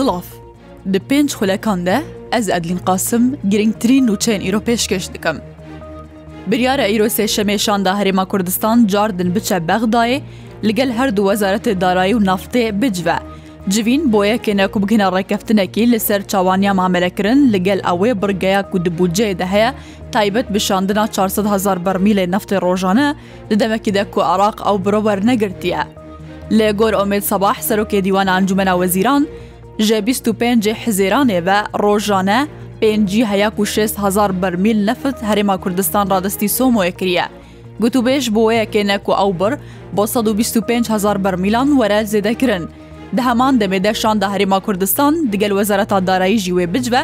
سڵاف د پێنج خولەکان دە ئەز ئەدلین قاسم گرنگترین نوچەین ئیرۆ پێشکەش دکەم. بریارە ئیرۆ سێشەمێشاندا هەرێما کوردستان جاردن بچە بەغدایێ لەگەل هەردوو وەزارەتی دارایی و نفتێ بجوە. جوین بۆیە کێنەکو بگنە ڕێکەفتنەکی لەسەر چاوانیا مامەلەکردن لەگەل ئەوێ بڕگەیە و دبوجێدا هەیە تایبەت بشاندنا 400 هزار بەرمیلی نفتی ڕۆژانە لە دەمەکیدە و عراق ئەو برۆوەەر نەگرتیە. لێ گۆر ئۆمێد سەباح سەرۆکێ دیوان ئەنجومە وەزیران، ژە 25 حزێرانێ بە ڕۆژانە پێنجی هەیە و 6هزار بەرمیل نەفت هەرێما کوردستان ڕادستی سۆمۆیە کریە. گوتوبێش بۆەیە کێنەک و ئەو بر بۆ 1250هزار بەرمیلان وەرە زێدەکردن. دەهەمان دەمێدە شاندا هەرێما کوردستان دگەل وەزارەتا داراییژی وێ بجبە،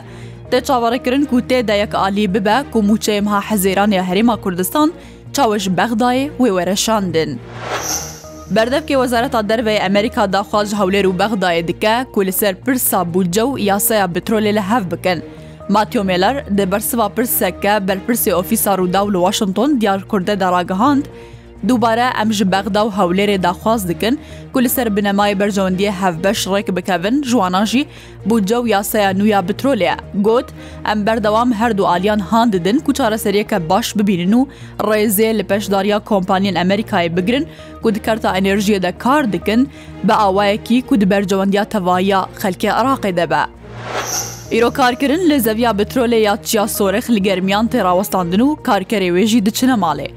تێ چاوەڕێکردن و تێدایەک عالی ببە و موچەیم ها حەزێرانی هەرێما کوردستان چاوەش بەغدای وێوەرەشاندن. بەردەفکی وەزارەتا دەربەی ئەمریکا داخواژ هەولێر و بەغدایە دیکە کو لەسەر پرسا بودجە و یاسەیە بترۆلێ لە هەف بکەن. ماتیۆمێلەر دەبەرسوا پرسەکە بەرپرسی ئۆفیسا ڕوودا و لە وااشنگتن دیارکردە دەڕاگەهاند دووبارە ئەم ji بەغدا و هەولێرێ داخواز dikin ku li ser binemay berjondiyê hevbeş rêk bikevin jiwanan jî buce û yaseya nûya bitrolya got em berdewam her du aliyan han didin ku çareseriyeke baş bibînin û rêzê li peşdariya kompanyên Emerikayê bigirin ku dikerta enerjiyê de kar dikin bi awayekî ku di bercewendiya tevaiya xelkê Iraqê de be. Îrokarkirin li zeviya bitrolê ya çiya sorex li germiyan terawestandiin û karkerê wê jî diçine malê.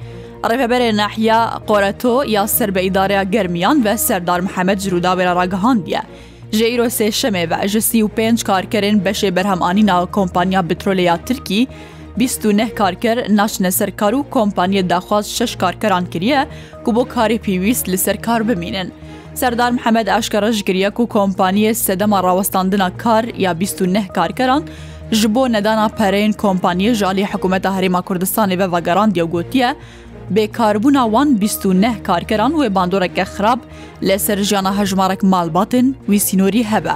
ڕێبەرێ نەحیا قۆرەتۆ یا سەر بە ئیدارەیە گەرمیان بە سەردار محەممەد جروداوێرە ڕگەهاندە. ژێیرۆ سێشەمێ بە ئەژسی و پێنج کارکەرێن بەشێ بەرهەمانی ناو کۆمپانیا بترۆلیا ترکی، 29 کارکر ناچنە سەرکار و کۆمپانیە داخواست شش کارکەران کریە کو بۆ کاری پێویست لەسەر کار بمینن. سەردار محەممەد ئاشکەڕەشگریەک و کۆمپانیە سەدەما ڕاوەستاندنە کار یا 29 کارکەران، ji bo nedana pereyên kompaniye ji alî hikûmeta Herêma Kurdistanê ve vegerandiye gotiye, bêkarbûna wan 29 karkeran wê bandoreke xrab lê ser jiyana hejmarek malbatên wî sînorî hebe.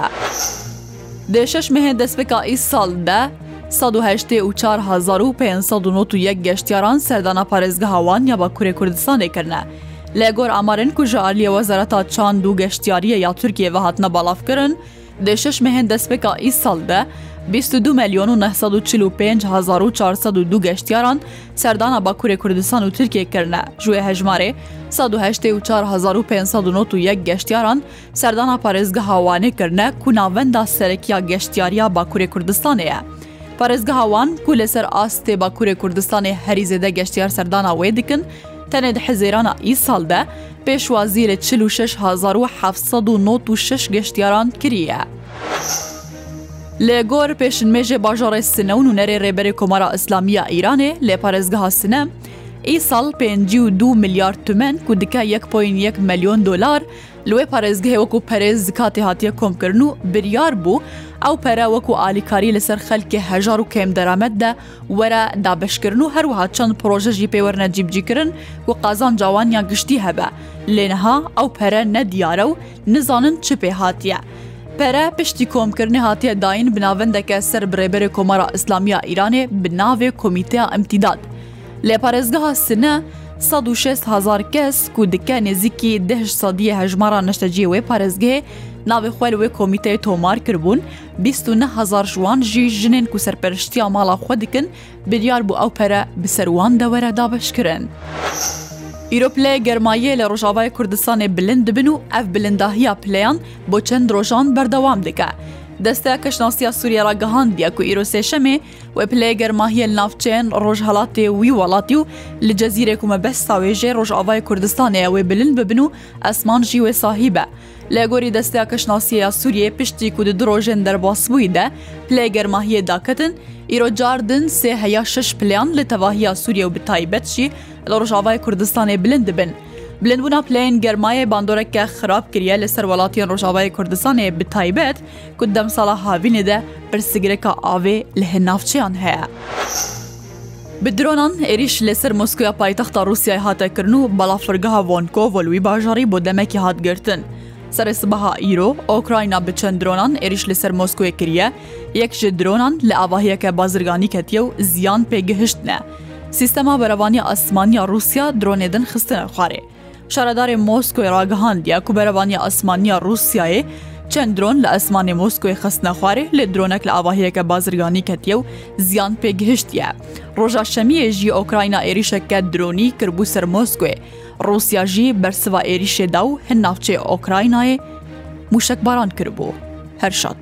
Dê şeş mehê destpêka î sal de, 1995 geştyaran serdana parêzgeha wan ya bakurê Kurdistanê kirine. Lê gor amarên ku ji aliyê wezareta çand û geştyariye ya Tirkiye ve hatine balafkirin, dê şeş mehên destpêka î sal de, 22 ملیۆن و 1945 گەشتیاران سەردانا باکوورێ کوردستان و ترکێکردە ژێ هەژمارێ 1995 گەشتیاران سەردانا پارێزگە هاوانێکردە کوناوەندا سەرەکییا گەشتیاریا باکوورێ کوردستانەیە. پارێزگە هاوان کو لەسەر ئاستێ باکوورێ کوردستانی هەریزێدە گەشتیار سەردانا وێ دیکن، تەنێت حزێرانە ئی ساڵدە پێشوازیرە 46 1970 گەشتیاران کریە. لە گۆر پێشنمێژێ باژارڕی سنەون و نەرێ ڕێبەری کۆمارا ئەسلامیە ئیرانێ لێ پارێزگەها سنە، ئیساڵ 52 میلیارد تومن کو دیکە 1.1 ملیۆن دلار لێ پارێزگەهێ وەکو پەرێز زکاتی هاتیە کۆمکردن و بریار بوو ئەو پەرە وەکو ئالیکاری لەسەر خەلکی هەژار و کێم دەرامەتدا وەرە دابشکردن و هەروەها چەند پرۆژەژی پێوەرنە جیبجیکردن و قازان جوانیان گشتی هەبە لێنەها ئەو پەرە نەدیارە و نزانن چ پێ هاتیە. Pere piştî komkirnê hatiye dayîn binavendeke ser birêberê Komara İslamiya İranê bi navê Komîteya Emtîdad. Lêparezgeha sine, 16 هزار kes ku dike nêzikî deh sadiyê hejmara neşteciyê wê parezgehê navê xwel wê komîteyê tomar kirbûn, 29 هزار jiwan jî jinên ku serperiştiya mala xwe dikin biryar bû ew pere bi serwan dewere dabeş kirin. ئیرۆ پلەیە گەرماییە لە ڕۆژاوای کوردستانی بلند دەبن و ئەف بلندداهیا پلیان بۆ چەند ڕۆژان بەردەوام دکات. دەستەیە کەشناسییا سووریا ڕگەهاندە و ئیرۆ سێشەمێ و پلەیە گەرماهیە ناوچێن ڕۆژهڵاتێ وی وڵاتی و لە جەزیرێک ومە بەستا وێژێ ڕۆژاوای کوردستانەیە وێ بلند ببن و ئەسمانژی وێ ساهیبە. لە گۆری دەستیا کەشناسیە سووریە پشتی کو درۆژێن دەرباسبوویدە پلەی گەرماهیە داکەتن، ئیرۆجاردن سێ هەیە شش پلیان لە تەواهیا سووریە و بتایبەتشی لە ڕۆژاوای کوردستانی بلند بن. بلندبوونا پلین گەرمایە باندۆرەکە خراپ کریە لە سەر وڵاتیان ڕۆژاوای کوردستانێ بتایبەت کو دەم ساڵە هاوینێدە پرسیگرەکە ئاوێ لە هێنافچیان هەیە. Bi dronan êriş li ser Moskya paytexta Rusyayê hate kirin û balafirgeha Vonkov Lî bajarî bo demekî hat girtin. Serê sibaha îro, Okrayna bi çend dronan êriş li ser Moskowê kiriye, yek ji dronan li avahiyeke bazirganî ketiye û ziyan pê gihiştne. Sîstema berevanî asmaniya Rusya dronê din xistine xwarê. شارەدارێ مۆسکۆی ڕاگەهاندیا کوبەرەبانی ئەسمانیا رووسایێ چەند درۆن لە ئەسمانی مۆسکۆی خستنەخوارێ لێ درۆنێک لە ئاواهەیەکە بازرگانی کەتیە و زیان پێگەهشتە. ڕۆژا شەمیەژی ئۆکراینە عێریشەکە درۆنی کردبوو سەر مۆسکۆێ، ڕوسیاژی بەرسوا عێریشێدا و هەن ناوچێ ئۆکراینایە موشک باران کردبوو هەرشاد.